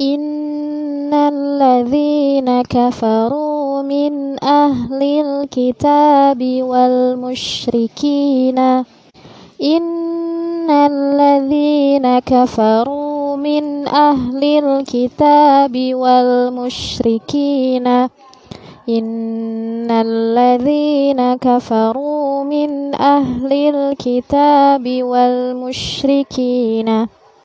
إن الذين كفروا من أهل الكتاب والمشركين إن الذين كفروا من أهل الكتاب والمشركين إن الذين كفروا من أهل الكتاب والمشركين